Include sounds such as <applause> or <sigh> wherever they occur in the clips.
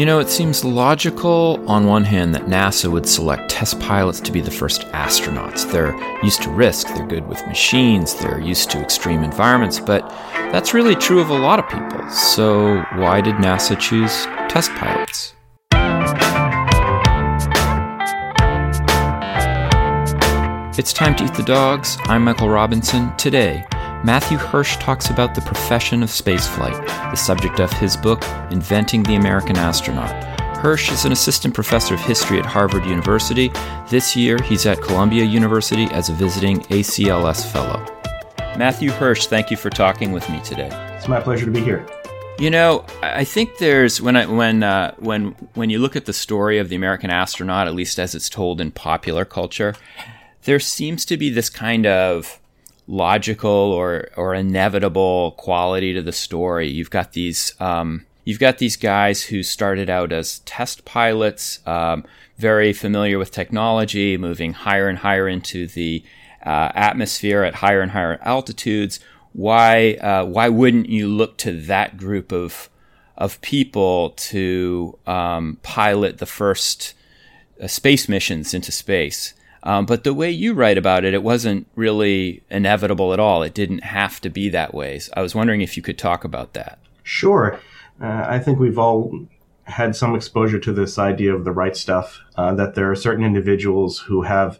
You know, it seems logical on one hand that NASA would select test pilots to be the first astronauts. They're used to risk, they're good with machines, they're used to extreme environments, but that's really true of a lot of people. So, why did NASA choose test pilots? It's time to eat the dogs. I'm Michael Robinson. Today, Matthew Hersch talks about the profession of spaceflight, the subject of his book, Inventing the American Astronaut. Hersch is an assistant professor of history at Harvard University. This year, he's at Columbia University as a visiting ACLS fellow. Matthew Hersch, thank you for talking with me today. It's my pleasure to be here. You know, I think there's when I, when uh, when when you look at the story of the American astronaut, at least as it's told in popular culture, there seems to be this kind of logical or or inevitable quality to the story. You've got these um, you've got these guys who started out as test pilots, um, very familiar with technology, moving higher and higher into the uh, atmosphere at higher and higher altitudes. Why uh, why wouldn't you look to that group of of people to um, pilot the first uh, space missions into space? Um, but the way you write about it, it wasn't really inevitable at all. It didn't have to be that way. So I was wondering if you could talk about that. Sure. Uh, I think we've all had some exposure to this idea of the right stuff, uh, that there are certain individuals who have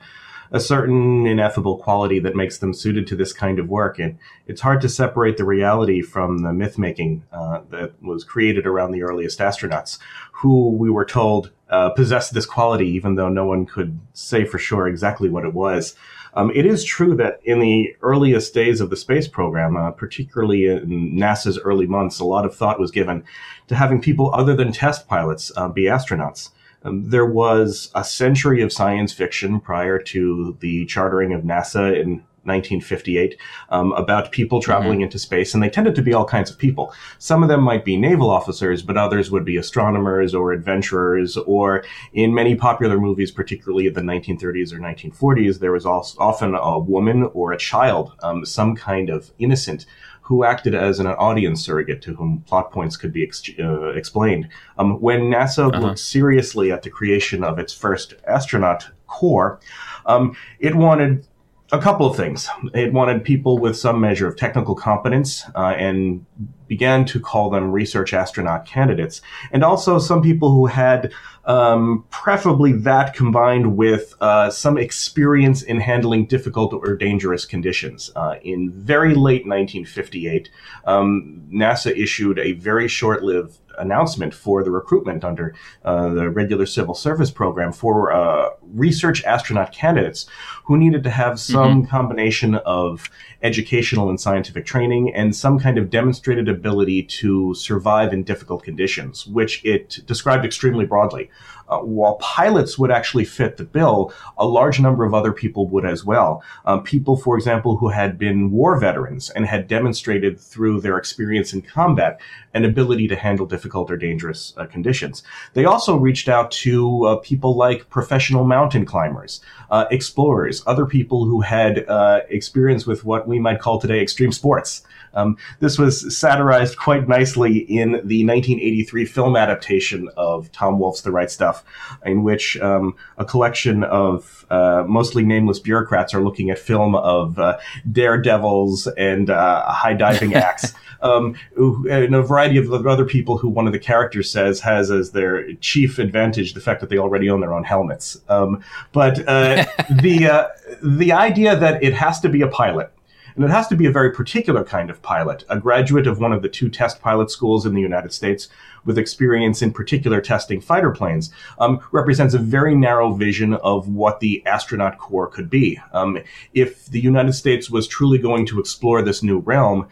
a certain ineffable quality that makes them suited to this kind of work. And it's hard to separate the reality from the myth making uh, that was created around the earliest astronauts, who we were told uh, possessed this quality, even though no one could say for sure exactly what it was. Um, it is true that in the earliest days of the space program, uh, particularly in NASA's early months, a lot of thought was given to having people other than test pilots uh, be astronauts. Um, there was a century of science fiction prior to the chartering of NASA in 1958 um, about people traveling mm-hmm. into space, and they tended to be all kinds of people. Some of them might be naval officers, but others would be astronomers or adventurers, or in many popular movies, particularly in the 1930s or 1940s, there was also often a woman or a child, um, some kind of innocent who acted as an audience surrogate to whom plot points could be ex- uh, explained. Um, when NASA uh-huh. looked seriously at the creation of its first astronaut corps, um, it wanted a couple of things. It wanted people with some measure of technical competence uh, and began to call them research astronaut candidates, and also some people who had um, preferably that combined with uh, some experience in handling difficult or dangerous conditions. Uh, in very late 1958, um, NASA issued a very short lived announcement for the recruitment under uh, the regular civil service program for uh, research astronaut candidates who needed to have some mm-hmm. combination of educational and scientific training and some kind of demonstrated ability to survive in difficult conditions, which it described extremely broadly. Uh, while pilots would actually fit the bill, a large number of other people would as well. Um, people, for example, who had been war veterans and had demonstrated through their experience in combat an ability to handle difficult or dangerous uh, conditions. They also reached out to uh, people like professional mountain climbers, uh, explorers, other people who had uh, experience with what we might call today extreme sports. Um, this was satirized quite nicely in the 1983 film adaptation of Tom Wolfe's The Right Stuff, in which um, a collection of uh, mostly nameless bureaucrats are looking at film of uh, daredevils and uh, high diving <laughs> acts. Um, and a variety of other people who one of the characters says has as their chief advantage the fact that they already own their own helmets. Um, but uh, <laughs> the uh, the idea that it has to be a pilot and it has to be a very particular kind of pilot, a graduate of one of the two test pilot schools in the United States with experience in particular testing fighter planes, um, represents a very narrow vision of what the astronaut corps could be. Um, if the United States was truly going to explore this new realm,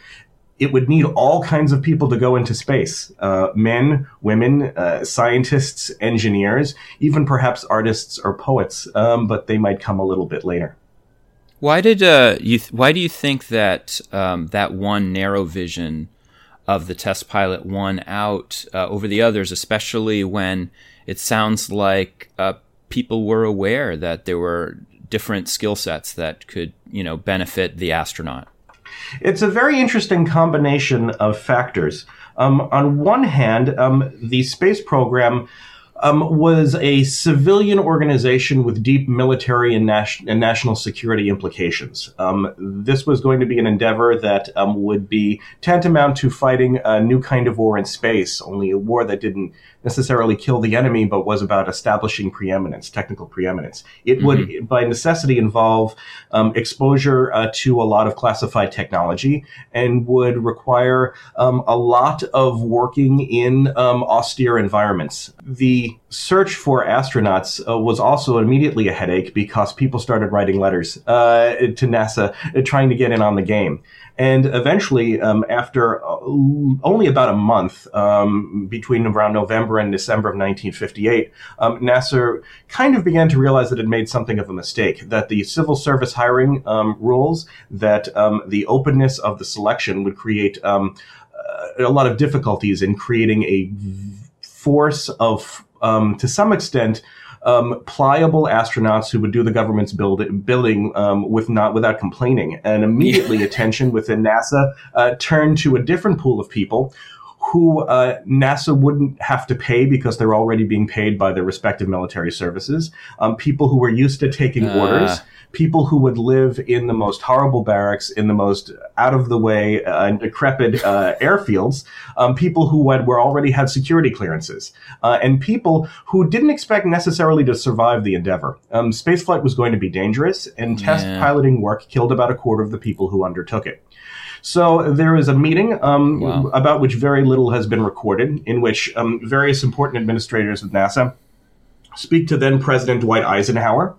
it would need all kinds of people to go into space uh, men, women, uh, scientists, engineers, even perhaps artists or poets, um, but they might come a little bit later. Why did uh, you? Th- why do you think that um, that one narrow vision of the test pilot won out uh, over the others, especially when it sounds like uh, people were aware that there were different skill sets that could, you know, benefit the astronaut? It's a very interesting combination of factors. Um, on one hand, um, the space program um, was a civilian organization with deep military and, nas- and national security implications. Um, this was going to be an endeavor that um, would be tantamount to fighting a new kind of war in space, only a war that didn't necessarily kill the enemy, but was about establishing preeminence, technical preeminence. It mm-hmm. would, by necessity, involve um, exposure uh, to a lot of classified technology and would require um, a lot of working in um, austere environments. The search for astronauts uh, was also immediately a headache because people started writing letters uh, to NASA uh, trying to get in on the game. And eventually, um, after uh, only about a month um, between around November and December of 1958, um, NASA kind of began to realize that it made something of a mistake. That the civil service hiring um, rules, that um, the openness of the selection would create um, uh, a lot of difficulties in creating a force of, to some extent, um, pliable astronauts who would do the government's build, building um, with not without complaining. And immediately, attention within NASA uh, turned to a different pool of people who uh, NASA wouldn't have to pay because they're already being paid by their respective military services. Um, people who were used to taking uh. orders people who would live in the most horrible barracks, in the most out of the way uh, and decrepit uh, <laughs> airfields, um, people who had were already had security clearances, uh, and people who didn't expect necessarily to survive the endeavor. Um, spaceflight was going to be dangerous, and test yeah. piloting work killed about a quarter of the people who undertook it. So there is a meeting um, wow. about which very little has been recorded, in which um, various important administrators of NASA speak to then President Dwight Eisenhower.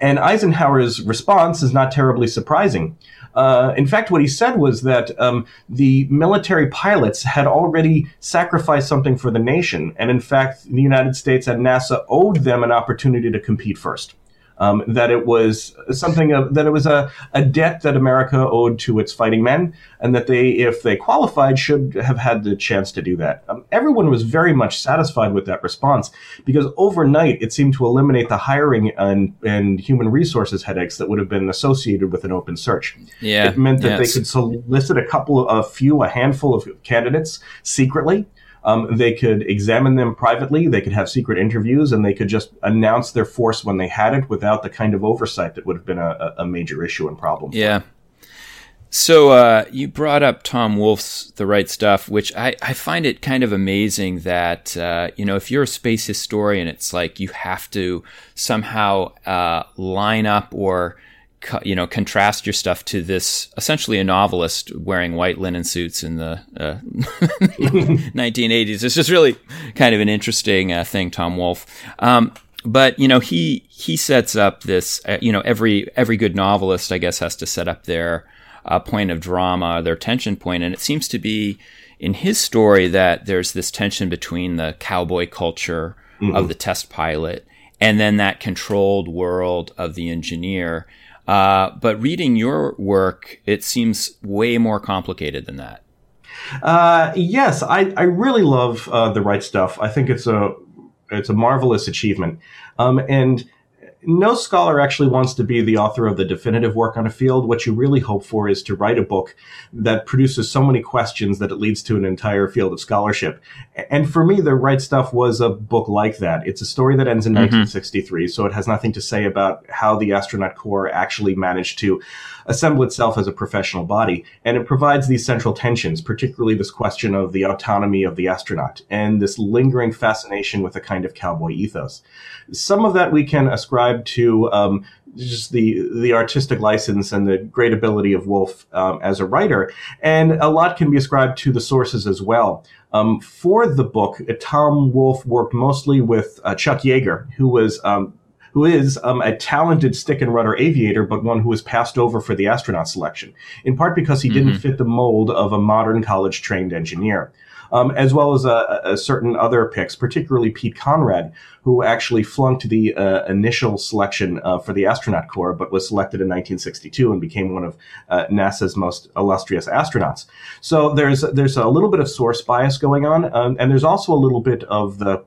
And Eisenhower's response is not terribly surprising. Uh, in fact, what he said was that um, the military pilots had already sacrificed something for the nation. And in fact, the United States and NASA owed them an opportunity to compete first um, that it was something of, that it was a, a debt that America owed to its fighting men, and that they, if they qualified, should have had the chance to do that. Um, everyone was very much satisfied with that response because overnight it seemed to eliminate the hiring and, and human resources headaches that would have been associated with an open search. Yeah, it meant that they could solicit a couple, of, a few, a handful of candidates secretly um, they could examine them privately. They could have secret interviews, and they could just announce their force when they had it, without the kind of oversight that would have been a, a major issue and problem. Yeah. So uh, you brought up Tom Wolfe's The Right Stuff, which I, I find it kind of amazing that uh, you know if you're a space historian, it's like you have to somehow uh, line up or you know contrast your stuff to this essentially a novelist wearing white linen suits in the uh, <laughs> 1980s. It's just really kind of an interesting uh, thing, Tom Wolfe. Um, but you know he he sets up this. Uh, you know every every good novelist, I guess, has to set up their uh, point of drama, their tension point, and it seems to be in his story that there's this tension between the cowboy culture mm-hmm. of the test pilot and then that controlled world of the engineer uh, but reading your work, it seems way more complicated than that. Uh, yes, I, I really love uh, the right stuff. I think it's a it's a marvelous achievement, um, and no scholar actually wants to be the author of the definitive work on a field. What you really hope for is to write a book that produces so many questions that it leads to an entire field of scholarship. And for me, The Right Stuff was a book like that. It's a story that ends in mm-hmm. 1963, so it has nothing to say about how the astronaut corps actually managed to assemble itself as a professional body. And it provides these central tensions, particularly this question of the autonomy of the astronaut and this lingering fascination with a kind of cowboy ethos. Some of that we can ascribe to um, just the the artistic license and the great ability of Wolfe um, as a writer, and a lot can be ascribed to the sources as well. Um, for the book, Tom Wolfe worked mostly with uh, Chuck Yeager, who was um, who is um, a talented stick and rudder aviator, but one who was passed over for the astronaut selection, in part because he mm-hmm. didn't fit the mold of a modern college trained engineer. Um, as well as a, a, certain other picks, particularly Pete Conrad, who actually flunked the uh, initial selection uh, for the astronaut corps, but was selected in 1962 and became one of uh, NASA's most illustrious astronauts. So there's there's a little bit of source bias going on, um, and there's also a little bit of the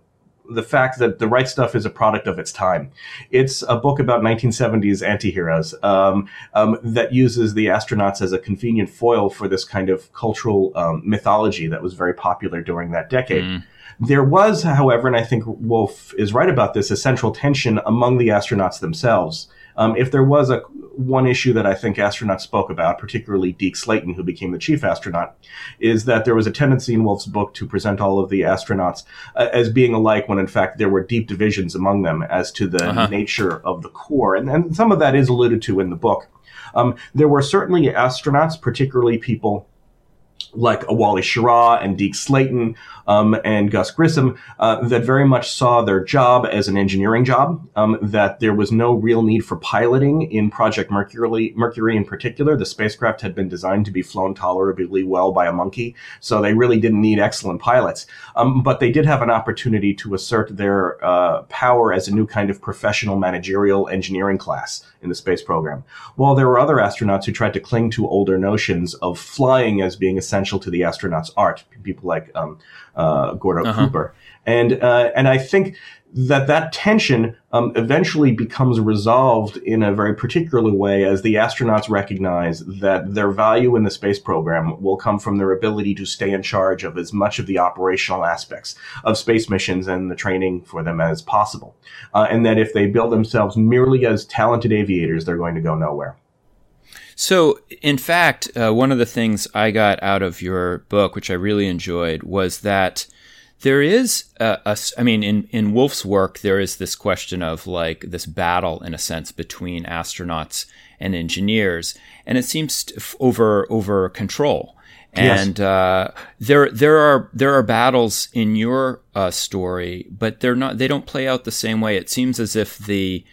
the fact that the right stuff is a product of its time. It's a book about 1970s antiheroes um, um, that uses the astronauts as a convenient foil for this kind of cultural um, mythology that was very popular during that decade. Mm. There was, however, and I think Wolfe is right about this, a central tension among the astronauts themselves. Um, if there was a one issue that I think astronauts spoke about, particularly Deke Slayton, who became the chief astronaut, is that there was a tendency in Wolfe's book to present all of the astronauts uh, as being alike when in fact there were deep divisions among them as to the uh-huh. nature of the corps. And, and, some of that is alluded to in the book. Um, there were certainly astronauts, particularly people like a Wally Schirra and Deke Slayton um, and Gus Grissom uh, that very much saw their job as an engineering job. Um, that there was no real need for piloting in Project Mercury. Mercury in particular, the spacecraft had been designed to be flown tolerably well by a monkey, so they really didn't need excellent pilots. Um, but they did have an opportunity to assert their uh, power as a new kind of professional managerial engineering class in the space program. While there were other astronauts who tried to cling to older notions of flying as being essential to the astronaut's art, people like um, uh, Gordo uh-huh. Cooper, and uh, and I think that that tension um, eventually becomes resolved in a very particular way as the astronauts recognize that their value in the space program will come from their ability to stay in charge of as much of the operational aspects of space missions and the training for them as possible. Uh, and that if they build themselves merely as talented aviators, they're going to go nowhere. So, in fact, uh, one of the things I got out of your book, which I really enjoyed, was that there is a, a, I mean, in, in Wolfe's work, there is this question of like this battle, in a sense, between astronauts and engineers, and it seems to, over over control. And yes. uh, there there are there are battles in your uh, story, but they're not. They don't play out the same way. It seems as if the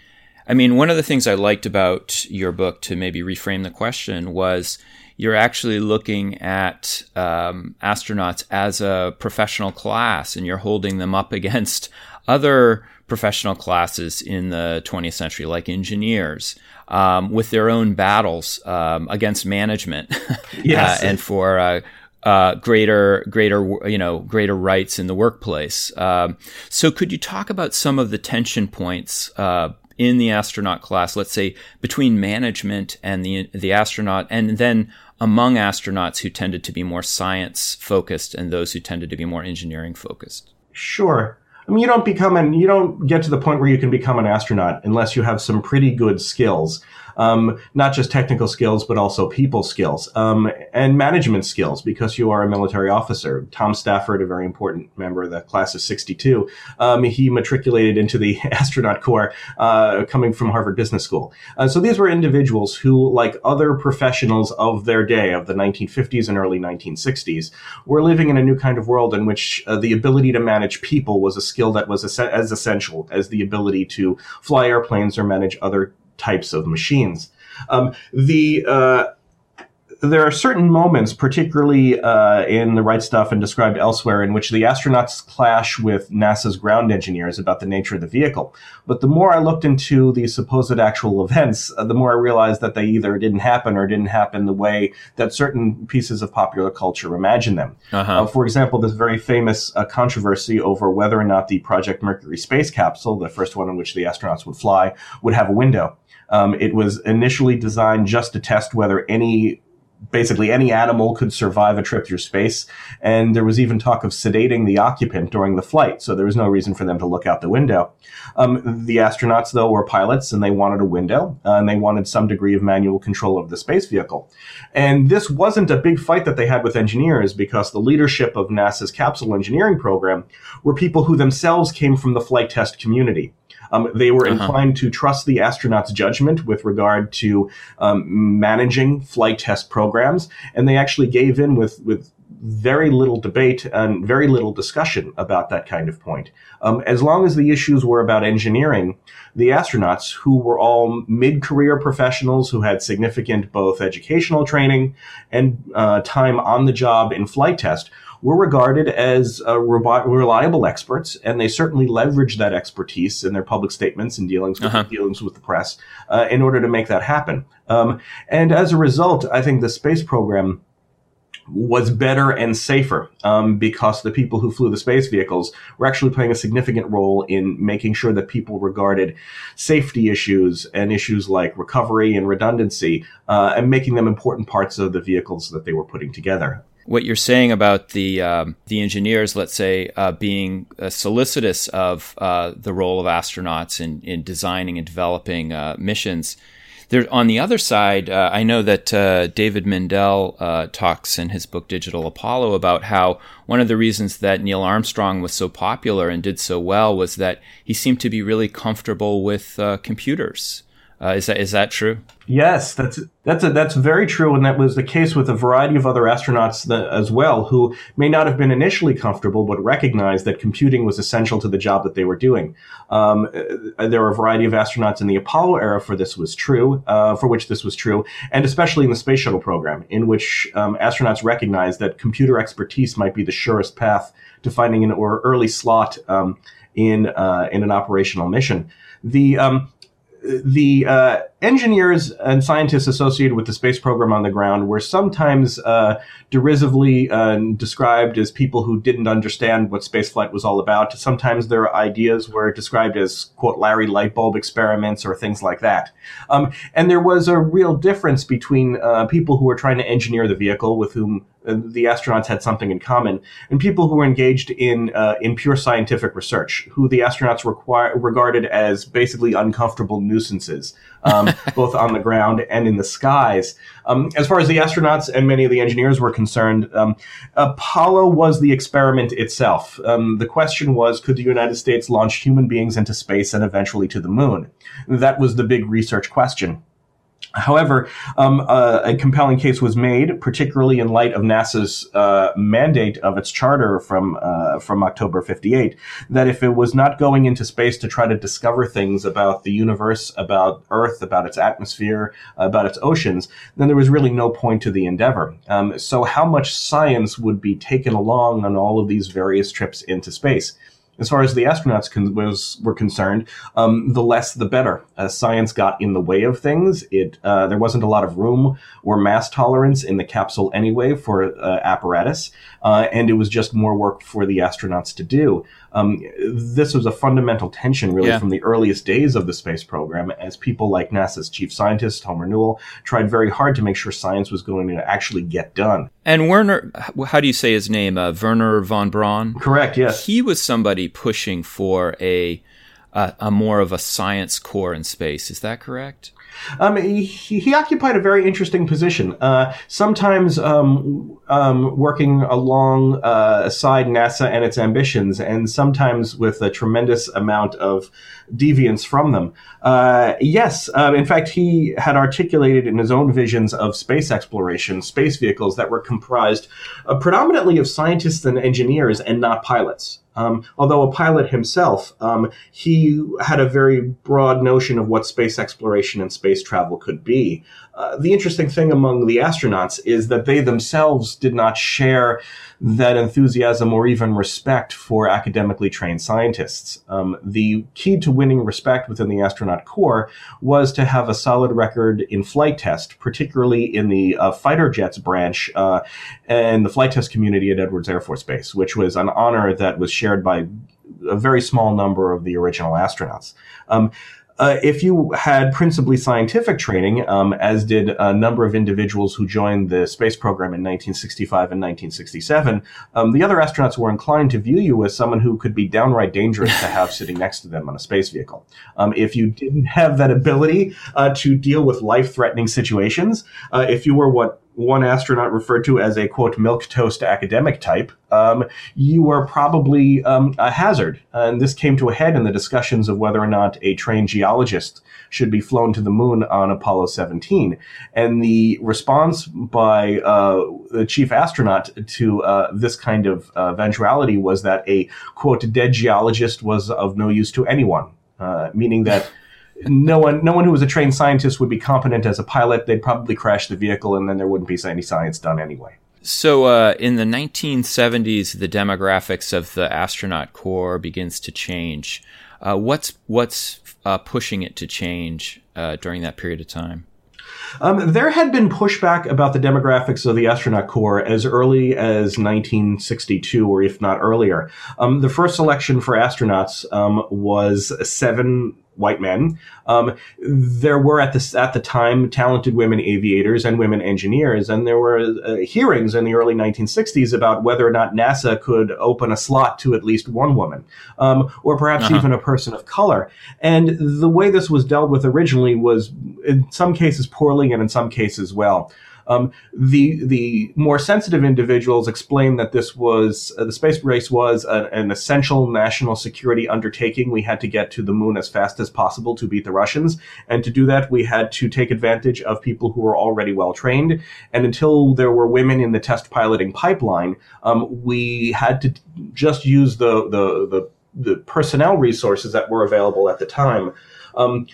I mean, one of the things I liked about your book, to maybe reframe the question, was you're actually looking at um, astronauts as a professional class and you're holding them up <laughs> against other professional classes in the 20th century, like engineers, um, with their own battles um, against management <laughs> yes. uh, and for uh, uh, greater, greater, you know, greater rights in the workplace. Um, so, could you talk about some of the tension points uh, in the astronaut class, let's say between management and the the astronaut, and then among astronauts who tended to be more science focused and those who tended to be more engineering focused? Sure. I mean, you don't become an you don't get to the point where you can become an astronaut unless you have some pretty good skills um, not just technical skills, but also people skills um, and management skills because you are a military officer. Tom Stafford, a very important member of the class of 62, um, he matriculated into the <laughs> astronaut corps uh, coming from Harvard Business School. Uh, so these were individuals who, like other professionals of their day, of the 1950s and early 1960s, were living in a new kind of world in which uh, the ability to manage people was a skill that was as essential as the ability to fly airplanes or manage other types of machines. Um, the uh, there are certain moments, particularly uh, in the right stuff and described elsewhere, in which the astronauts clash with NASA's ground engineers about the nature of the vehicle. But the more I looked into the supposed actual events, uh, the more I realized that they either didn't happen or didn't happen the way that certain pieces of popular culture imagine them. Uh-huh. Uh, for example, this very famous uh, controversy over whether or not the Project Mercury space capsule, the first one in which the astronauts would fly, would have a window. Um, it was initially designed just to test whether any basically any animal could survive a trip through space. And there was even talk of sedating the occupant during the flight. So there was no reason for them to look out the window. Um, the astronauts, though, were pilots and they wanted a window uh, and they wanted some degree of manual control of the space vehicle. And this wasn't a big fight that they had with engineers because the leadership of NASA's capsule engineering program were people who themselves came from the flight test community. Um, they were uh-huh. inclined to trust the astronauts' judgment with regard to um, managing flight test programs, and they actually gave in with with very little debate and very little discussion about that kind of point. Um, as long as the issues were about engineering, the astronauts, who were all mid-career professionals who had significant both educational training and uh, time on the job in flight test, were regarded as uh, reliable experts, and they certainly leveraged that expertise in their public statements and dealings with, uh-huh. dealings with the press uh, in order to make that happen. Um, and as a result, I think the space program was better and safer um, because the people who flew the space vehicles were actually playing a significant role in making sure that people regarded safety issues and issues like recovery and redundancy uh, and making them important parts of the vehicles that they were putting together. What you're saying about the um, the engineers, let's say, uh, being uh, solicitous of uh, the role of astronauts in, in designing and developing uh, missions, there, on the other side, uh, I know that uh, David Mindell talks in his book Digital Apollo about how one of the reasons that Neil Armstrong was so popular and did so well was that he seemed to be really comfortable with computers. Uh, is that is that true? Yes, that's that's a, that's very true, and that was the case with a variety of other astronauts that, as well, who may not have been initially comfortable, but recognized that computing was essential to the job that they were doing. Um, uh, there were a variety of astronauts in the Apollo era for this was true, uh, for which this was true, and especially in the space shuttle program, in which um, astronauts recognized that computer expertise might be the surest path to finding an or early slot um, in uh, in an operational mission. The um, the uh, engineers and scientists associated with the space program on the ground were sometimes uh, derisively uh, described as people who didn't understand what spaceflight was all about. Sometimes their ideas were described as, quote, Larry Lightbulb experiments or things like that. Um, and there was a real difference between uh, people who were trying to engineer the vehicle with whom uh, the astronauts had something in common, and people who were engaged in uh, in pure scientific research, who the astronauts require, regarded as basically uncomfortable nuisances, um, <laughs> both on the ground and in the skies. Um, as far as the astronauts and many of the engineers were concerned, um, Apollo was the experiment itself. Um, the question was, could the United States launch human beings into space and eventually to the moon? That was the big research question. However, um, uh, a compelling case was made, particularly in light of NASA's uh, mandate of its charter from uh, from October '58, that if it was not going into space to try to discover things about the universe, about Earth, about its atmosphere, about its oceans, then there was really no point to the endeavor. Um, so, how much science would be taken along on all of these various trips into space? As far as the astronauts con- was were concerned, um, the less the better. As science got in the way of things, it uh, there wasn't a lot of room or mass tolerance in the capsule anyway for uh, apparatus, uh, and it was just more work for the astronauts to do. Um, this was a fundamental tension, really, yeah. from the earliest days of the space program, as people like NASA's chief scientist Homer Newell tried very hard to make sure science was going to actually get done. And Wernher, how do you say his name? Uh, Wernher von Braun. Correct. Yes, he was somebody pushing for a uh, a more of a science core in space. Is that correct? Um, he, he, occupied a very interesting position. Uh, sometimes um, um, working alongside uh, NASA and its ambitions, and sometimes with a tremendous amount of deviance from them. Uh, yes, uh, in fact, he had articulated in his own visions of space exploration, space vehicles that were comprised uh, predominantly of scientists and engineers and not pilots. Um, although a pilot himself, um, he had a very broad notion of what space exploration and space travel could be. Uh, the interesting thing among the astronauts is that they themselves did not share that enthusiasm or even respect for academically trained scientists. Um, the key to winning respect within the astronaut corps was to have a solid record in flight test, particularly in the uh, fighter jets branch uh, and the flight test community at Edwards Air Force Base, which was an honor that was shared by a very small number of the original astronauts. Um, uh, if you had principally scientific training, um, as did a number of individuals who joined the space program in 1965 and 1967, um, the other astronauts were inclined to view you as someone who could be downright dangerous to have sitting next to them on a space vehicle. Um, if you didn't have that ability uh, to deal with life-threatening situations, uh, if you were what one astronaut referred to as a quote milk toast academic type, um, you were probably um, a hazard. And this came to a head in the discussions of whether or not a trained geologist should be flown to the moon on Apollo 17. And the response by uh, the chief astronaut to uh, this kind of uh, eventuality was that a quote dead geologist was of no use to anyone, uh, meaning that no one no one who was a trained scientist would be competent as a pilot. They'd probably crash the vehicle, and then there wouldn't be any science done anyway. So, uh, in the 1970s, the demographics of the astronaut corps begins to change. Uh, what's what's uh, pushing it to change uh, during that period of time? Um, there had been pushback about the demographics of the astronaut corps as early as 1962, or if not earlier. Um, the first selection for astronauts um, was seven white men. Um, there were at the at the time talented women aviators and women engineers, and there were uh, hearings in the early 1960s about whether or not NASA could open a slot to at least one woman, um, or perhaps uh-huh. even a person of color. And the way this was dealt with originally was, in some cases, poorly, and in some cases, well. Um, the the more sensitive individuals explained that this was uh, the space race was a, an essential national security undertaking. We had to get to the moon as fast as possible to beat the Russians, and to do that, we had to take advantage of people who were already well trained. And until there were women in the test piloting pipeline, um, we had to just use the the the the personnel resources that were available at the time. Um,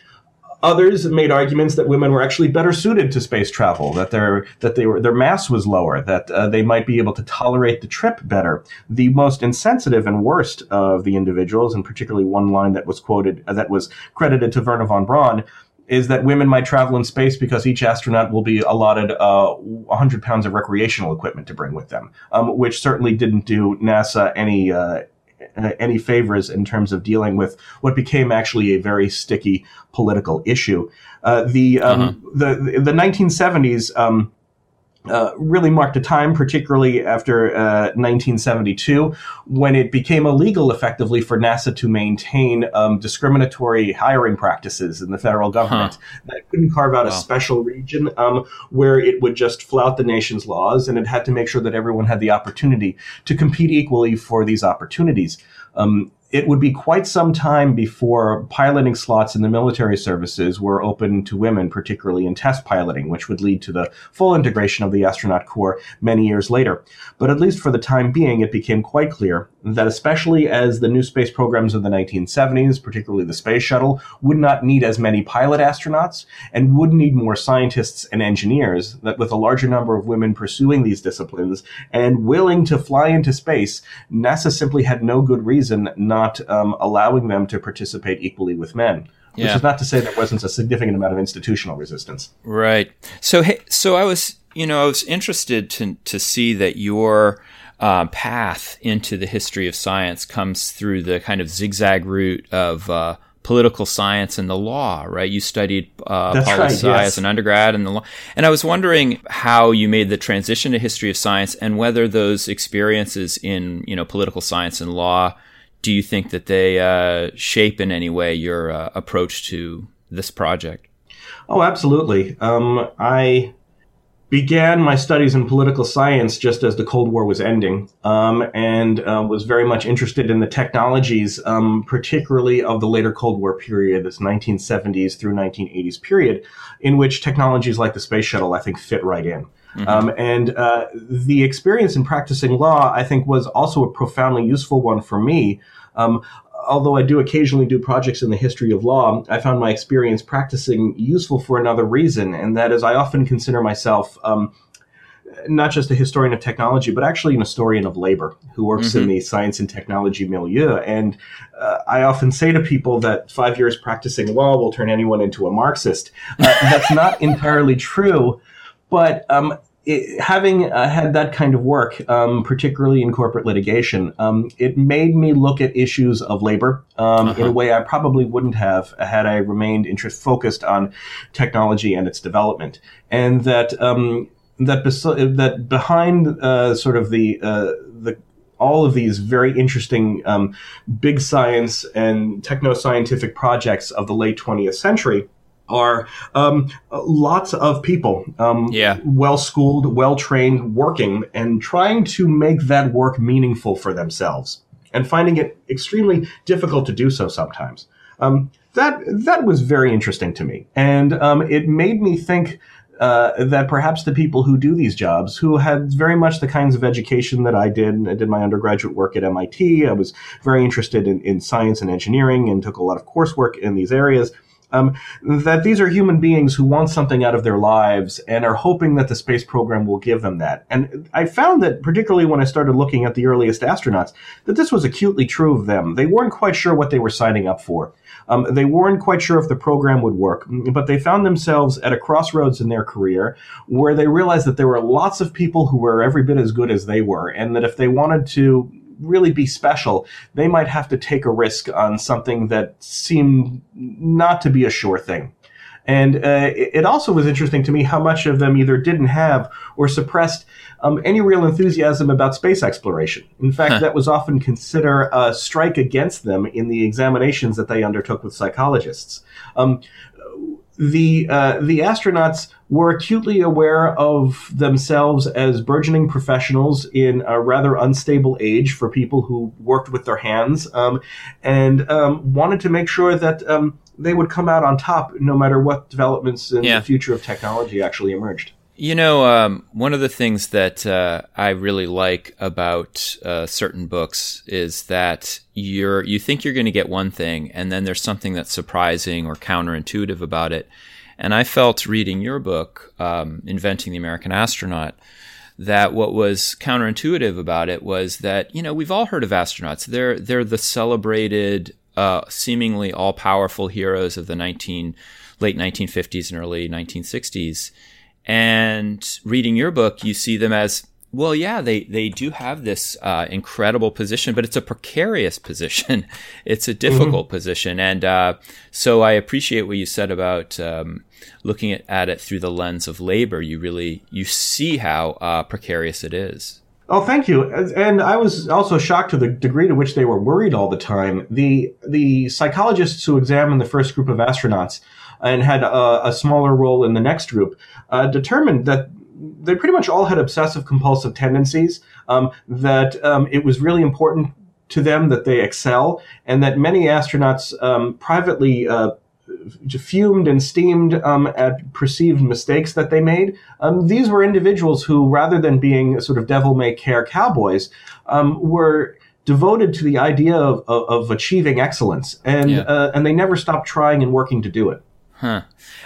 Others made arguments that women were actually better suited to space travel, that their that they were their mass was lower, that uh, they might be able to tolerate the trip better. The most insensitive and worst of the individuals, and particularly one line that was quoted uh, that was credited to Wernher von Braun, is that women might travel in space because each astronaut will be allotted uh, 100 pounds of recreational equipment to bring with them, um, which certainly didn't do NASA any uh, any favors in terms of dealing with what became actually a very sticky political issue. Uh, the, um, uh-huh. the the 1970s. Um, uh, really marked a time, particularly after uh, 1972, when it became illegal effectively for NASA to maintain um, discriminatory hiring practices in the federal government. Huh. That couldn't carve out wow. a special region um, where it would just flout the nation's laws, and it had to make sure that everyone had the opportunity to compete equally for these opportunities. Um, it would be quite some time before piloting slots in the military services were open to women, particularly in test piloting, which would lead to the full integration of the astronaut corps many years later. But at least for the time being, it became quite clear that especially as the new space programs of the 1970s, particularly the space shuttle, would not need as many pilot astronauts and would need more scientists and engineers, that with a larger number of women pursuing these disciplines and willing to fly into space, NASA simply had no good reason not um, allowing them to participate equally with men. Which yeah. is not to say there wasn't a significant amount of institutional resistance. Right. So, hey, so I was, you know, I was interested to to see that your uh, path into the history of science comes through the kind of zigzag route of uh, political science and the law, right? You studied uh, poli right, sci yes. as an undergrad and the law. And I was wondering how you made the transition to history of science and whether those experiences in, you know, political science and law, do you think that they uh, shape in any way your uh, approach to this project? Oh, absolutely. Um, I began my studies in political science just as the Cold War was ending, um, and uh, was very much interested in the technologies, um, particularly of the later Cold War period, this 1970s through 1980s period, in which technologies like the space shuttle, I think, fit right in. Mm-hmm. Um, and uh, the experience in practicing law, I think, was also a profoundly useful one for me. Um, although I do occasionally do projects in the history of law, I found my experience practicing useful for another reason, and that is I often consider myself um, not just a historian of technology, but actually an historian of labor who works mm-hmm. in the science and technology milieu. And uh, I often say to people that five years practicing law will turn anyone into a Marxist. Uh, that's not <laughs> entirely true, but um, it, having uh, had that kind of work, um, particularly in corporate litigation, um, it made me look at issues of labor um, uh-huh. in a uh-huh. way I probably wouldn't have had I remained interest focused on technology and its development, and that um, that bes- that behind uh, sort of the uh, the all of these very interesting um, big science and techno scientific projects of the late 20th century are um, lots of people, um, yeah. well schooled, well trained, working and trying to make that work meaningful for themselves, and finding it extremely difficult to do so sometimes. Um, that that was very interesting to me, and um, it made me think. Uh, that perhaps the people who do these jobs, who had very much the kinds of education that I did, I did my undergraduate work at MIT. I was very interested in, in science and engineering and took a lot of coursework in these areas Um, that these are human beings who want something out of their lives and are hoping that the space program will give them that. And I found that, particularly when I started looking at the earliest astronauts, that this was acutely true of them. They weren't quite sure what they were signing up for. Um, they weren't quite sure if the program would work, but they found themselves at a crossroads in their career where they realized that there were lots of people who were every bit as good as they were, and that if they wanted to really be special, they might have to take a risk on something that seemed not to be a sure thing. And uh, it also was interesting to me how much of them either didn't have or suppressed um, any real enthusiasm about space exploration. In fact, huh. that was often considered a strike against them in the examinations that they undertook with psychologists. Um, the uh, the astronauts were acutely aware of themselves as burgeoning professionals in a rather unstable age for people who worked with their hands, um, and um, wanted to make sure that um, they would come out on top no matter what developments in yeah. the future of technology actually emerged. You know, um, one of the things that uh, I really like about uh, certain books is that you're you think you're going to get one thing, and then there's something that's surprising or counterintuitive about it. And I felt reading your book, um, Inventing the American Astronaut, that what was counterintuitive about it was that you know we've all heard of astronauts. They're they're the celebrated, uh, seemingly all powerful heroes of the 19 late 1950s and early 1960s and reading your book, you see them as well, yeah, they, they do have this uh, incredible position, but it's a precarious <laughs> position. it's a difficult mm-hmm. position. And uh, so I appreciate what you said about um, looking at, at, it through the lens of labor. You really you see how uh, precarious it is. Oh, thank you. And I was also shocked to the degree to which they were worried all the time. The the psychologists who examined the first group of astronauts and had a, a smaller role in the next group uh, determined that they pretty much all had obsessive compulsive tendencies, um, that um, it was really important to them that they excel, and that many astronauts um, privately uh, fumed and steamed um, at perceived mistakes that they made. Um, these were individuals who, rather than being sort of devil may care cowboys, um, were devoted to the idea of, of, of achieving excellence, and yeah. uh, and they never stopped trying and working to do it. Huh.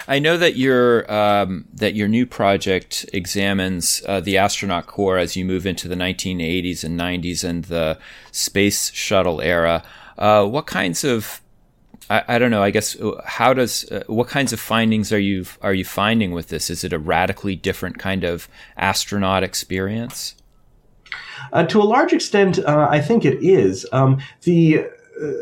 I know that your um, that your new project examines uh, the astronaut corps as you move into the 1980s and 90s and the space shuttle era. Uh, what kinds of I, I, don't know. I guess uh, how does uh, what kinds of findings are you are you finding with this? Is it a radically different kind of astronaut experience? Uh, to a large extent, uh, I think it is. Um, the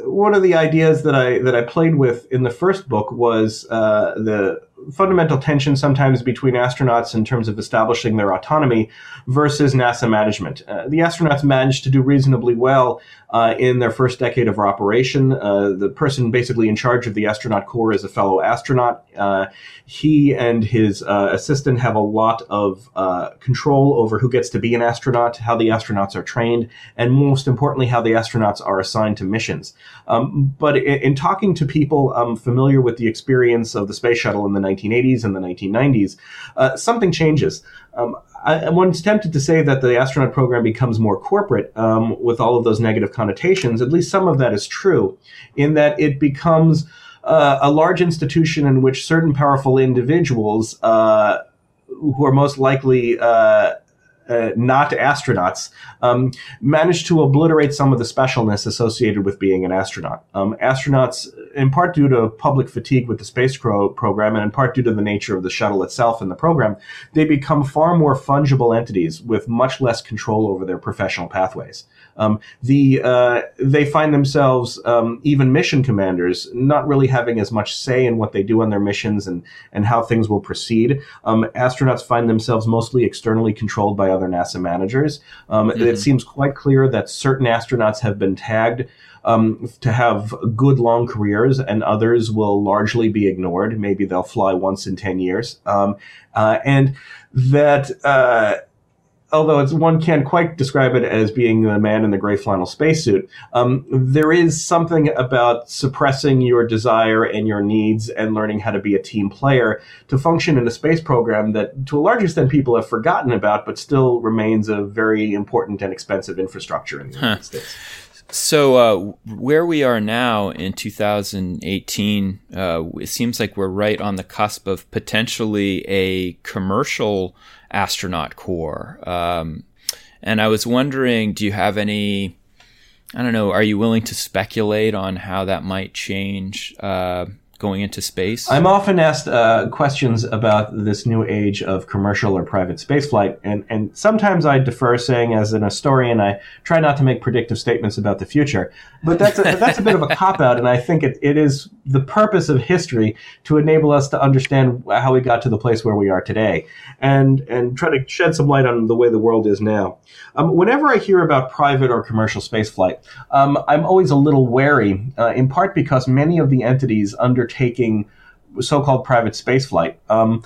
one of the ideas that I that I played with in the first book was uh, the fundamental tension sometimes between astronauts in terms of establishing their autonomy versus NASA management. Uh, the astronauts managed to do reasonably well uh, in their first decade of operation. Uh, the person basically in charge of the astronaut corps is a fellow astronaut. Uh, he and his uh, assistant have a lot of uh, control over who gets to be an astronaut, how the astronauts are trained, and most importantly, how the astronauts are assigned to missions. Um, but in, in, talking to people um, familiar with the experience of the space shuttle in the 1980s and the 1990s, something changes. Um, I, one's tempted to say that the astronaut program becomes more corporate um, with all of those negative connotations. At least some of that is true, in that it becomes uh, a large institution in which certain powerful individuals, uh, who are most likely uh, uh, not astronauts, um, managed to obliterate some of the specialness associated with being an astronaut. Um, astronauts, in part due to public fatigue with the space program, and in part due to the nature of the shuttle itself and the program, they become far more fungible entities with much less control over their professional pathways. Um, the uh, they find themselves um, even mission commanders not really having as much say in what they do on their missions and and how things will proceed. Um, astronauts find themselves mostly externally controlled by other NASA managers. Um, mm-hmm. It seems quite clear that certain astronauts have been tagged. Um, to have good long careers, and others will largely be ignored. Maybe they'll fly once in 10 years. Um, uh, and that uh, although one can't quite describe it as being the man in the gray flannel spacesuit, um, there is something about suppressing your desire and your needs and learning how to be a team player to function in a space program that, to a large extent, people have forgotten about, but still remains a very important and expensive infrastructure in the huh. United States. So, uh, where we are now in 2018, uh, it seems like we're right on the cusp of potentially a commercial astronaut corps. Um, and I was wondering, do you have any? I don't know. Are you willing to speculate on how that might change uh, going into space? I'm often asked uh, questions about this new age of commercial or private spaceflight, and, and sometimes I defer, saying as an historian, I try not to make predictive statements about the future. But that's a, that's a bit of a cop out, and I think it, it is the purpose of history to enable us to understand how we got to the place where we are today, and and try to shed some light on the way the world is now. Um, whenever I hear about private or commercial spaceflight, um, I'm always a little wary, uh, in part because many of the entities undertaking so-called private spaceflight. Um,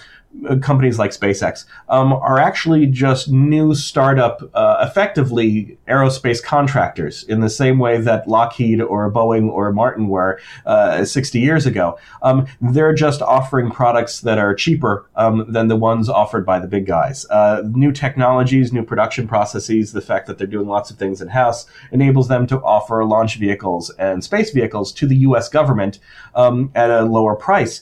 companies like SpaceX um, are actually just new startup, uh, effectively aerospace contractors in the same way that Lockheed or Boeing or Martin were uh, 60 years ago. Um, they're just offering products that are cheaper um, than the ones offered by the big guys. Uh, new technologies, new production processes, the fact that they're doing lots of things in house enables them to offer launch vehicles and space vehicles to the U.S. government um, at a lower price.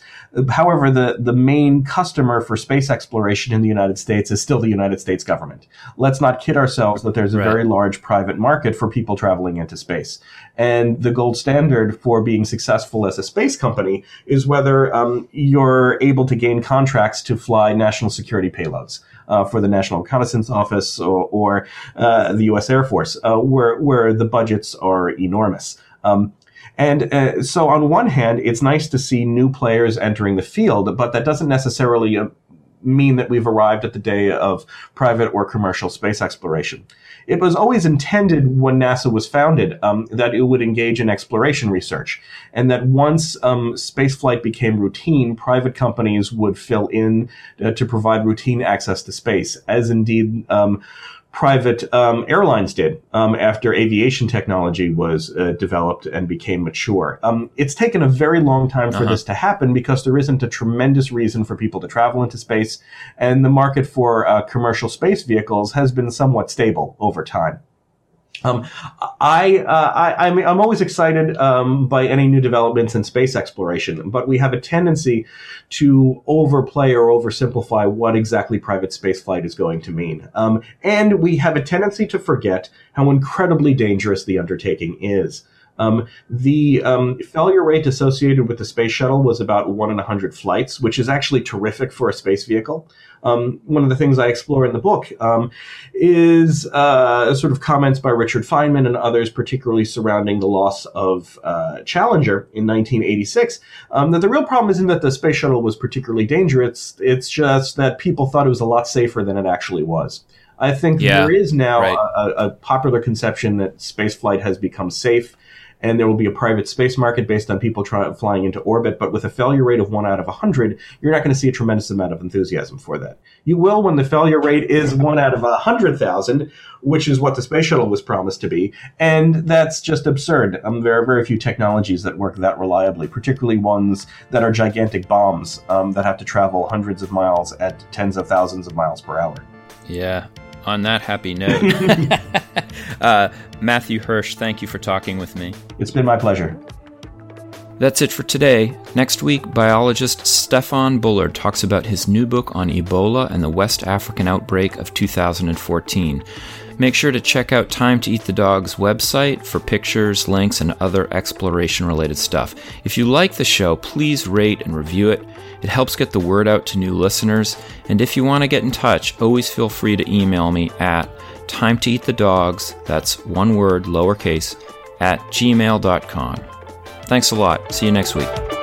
However, the, the main customer for space exploration in the United States is still the United States government. Let's not kid ourselves that there's a right. very large private market for people traveling into space. And the gold standard for being successful as a space company is whether um, you're able to gain contracts to fly national security payloads. Uh, for the National Reconnaissance Office or, or uh, the U.S. Air Force, uh, where where the budgets are enormous. Um, and uh, so, on one hand, it's nice to see new players entering the field, but that doesn't necessarily uh, mean that we've arrived at the day of private or commercial space exploration. It was always intended when NASA was founded um, that it would engage in exploration research, and that once um, spaceflight became routine, private companies would fill in uh, to provide routine access to space, as indeed um, private um, airlines did um, after aviation technology was uh, developed and became mature. Um, it's taken a very long time for uh-huh. this to happen because there isn't a tremendous reason for people to travel into space, and the market for uh, commercial space vehicles has been somewhat stable over time. Um, I, uh, I, I'm, I'm always excited um, by any new developments in space exploration, but we have a tendency to overplay or oversimplify what exactly private spaceflight is going to mean. Um, and we have a tendency to forget how incredibly dangerous the undertaking is. Um, the um, failure rate associated with the space shuttle was about one in a hundred flights, which is actually terrific for a space vehicle. Um, one of the things I explore in the book um, is uh, sort of comments by Richard Feynman and others, particularly surrounding the loss of uh, Challenger in 1986. Um, that the real problem isn't that the space shuttle was particularly dangerous; it's just that people thought it was a lot safer than it actually was. I think yeah, there is now right. a, a, popular conception that spaceflight has become safe and there will be a private space market based on people try, flying into orbit. But with a failure rate of one out of a hundred, you're not going to see a tremendous amount of enthusiasm for that. You will when the failure rate is one out of a hundred thousand, which is what the space shuttle was promised to be, and that's just absurd. Um, there are very few technologies that work that reliably, particularly ones that are gigantic bombs um, that have to travel hundreds of miles at tens of thousands of miles per hour. Yeah, on that happy note, <laughs> <laughs> uh, Matthew Hersch, thank you for talking with me. It's been my pleasure. That's it for today. Next week, biologist Stefan Bullard talks about his new book on Ebola and the West African outbreak of 2014. Make sure to check out Time to Eat the Dog's website for pictures, links, and other exploration related stuff. If you like the show, please rate and review it. It helps get the word out to new listeners. And if you want to get in touch, always feel free to email me at time to eat the dogs, that's one word, lowercase, at gmail.com. Thanks a lot. See you next week.